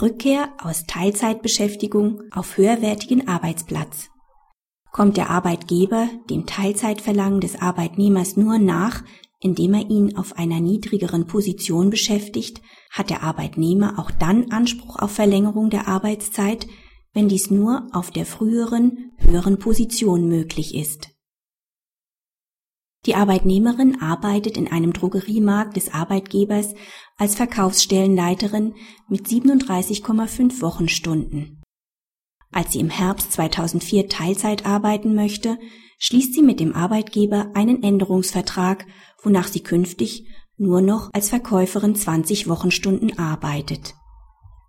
Rückkehr aus Teilzeitbeschäftigung auf höherwertigen Arbeitsplatz. Kommt der Arbeitgeber dem Teilzeitverlangen des Arbeitnehmers nur nach, indem er ihn auf einer niedrigeren Position beschäftigt, hat der Arbeitnehmer auch dann Anspruch auf Verlängerung der Arbeitszeit, wenn dies nur auf der früheren, höheren Position möglich ist. Die Arbeitnehmerin arbeitet in einem Drogeriemarkt des Arbeitgebers als Verkaufsstellenleiterin mit 37,5 Wochenstunden. Als sie im Herbst 2004 Teilzeit arbeiten möchte, schließt sie mit dem Arbeitgeber einen Änderungsvertrag, wonach sie künftig nur noch als Verkäuferin 20 Wochenstunden arbeitet.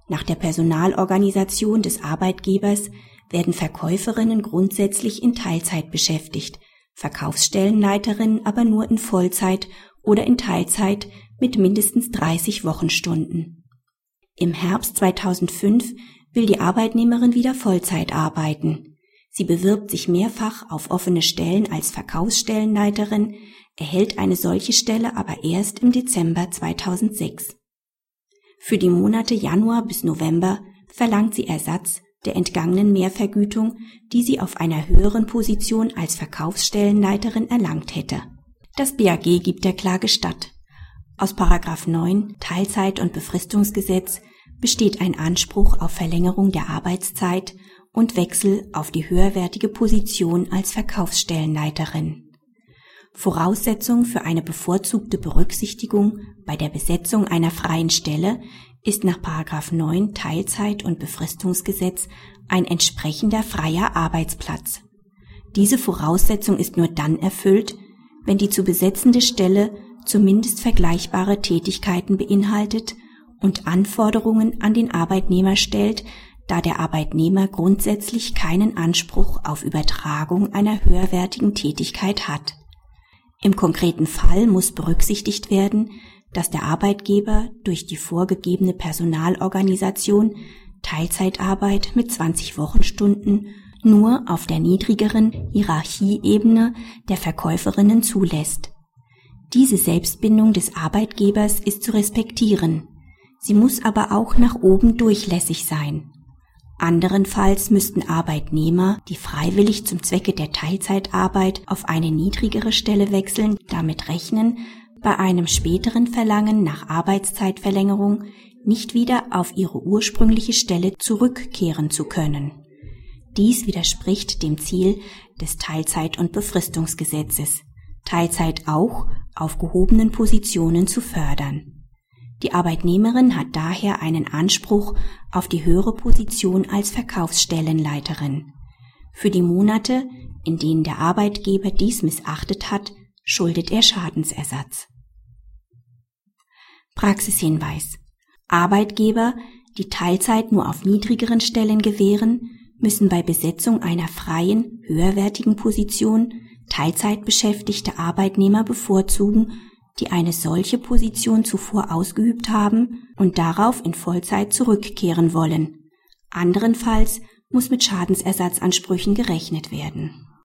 Nach der Personalorganisation des Arbeitgebers werden Verkäuferinnen grundsätzlich in Teilzeit beschäftigt, Verkaufsstellenleiterinnen aber nur in Vollzeit oder in Teilzeit mit mindestens 30 Wochenstunden. Im Herbst 2005 will die Arbeitnehmerin wieder Vollzeit arbeiten. Sie bewirbt sich mehrfach auf offene Stellen als Verkaufsstellenleiterin, erhält eine solche Stelle aber erst im Dezember 2006. Für die Monate Januar bis November verlangt sie Ersatz der entgangenen Mehrvergütung, die sie auf einer höheren Position als Verkaufsstellenleiterin erlangt hätte. Das BAG gibt der Klage statt. Aus Paragraph 9 Teilzeit- und Befristungsgesetz besteht ein Anspruch auf Verlängerung der Arbeitszeit und Wechsel auf die höherwertige Position als Verkaufsstellenleiterin. Voraussetzung für eine bevorzugte Berücksichtigung bei der Besetzung einer freien Stelle ist nach 9 Teilzeit- und Befristungsgesetz ein entsprechender freier Arbeitsplatz. Diese Voraussetzung ist nur dann erfüllt, wenn die zu besetzende Stelle zumindest vergleichbare Tätigkeiten beinhaltet und Anforderungen an den Arbeitnehmer stellt, da der Arbeitnehmer grundsätzlich keinen Anspruch auf Übertragung einer höherwertigen Tätigkeit hat. Im konkreten Fall muss berücksichtigt werden, dass der Arbeitgeber durch die vorgegebene Personalorganisation Teilzeitarbeit mit 20 Wochenstunden nur auf der niedrigeren Hierarchieebene der Verkäuferinnen zulässt. Diese Selbstbindung des Arbeitgebers ist zu respektieren. Sie muss aber auch nach oben durchlässig sein. Anderenfalls müssten Arbeitnehmer, die freiwillig zum Zwecke der Teilzeitarbeit auf eine niedrigere Stelle wechseln, damit rechnen, bei einem späteren Verlangen nach Arbeitszeitverlängerung nicht wieder auf ihre ursprüngliche Stelle zurückkehren zu können. Dies widerspricht dem Ziel des Teilzeit- und Befristungsgesetzes, Teilzeit auch auf gehobenen Positionen zu fördern. Die Arbeitnehmerin hat daher einen Anspruch auf die höhere Position als Verkaufsstellenleiterin. Für die Monate, in denen der Arbeitgeber dies missachtet hat, schuldet er Schadensersatz. Praxishinweis. Arbeitgeber, die Teilzeit nur auf niedrigeren Stellen gewähren, müssen bei Besetzung einer freien, höherwertigen Position Teilzeitbeschäftigte Arbeitnehmer bevorzugen die eine solche Position zuvor ausgeübt haben und darauf in Vollzeit zurückkehren wollen. Anderenfalls muss mit Schadensersatzansprüchen gerechnet werden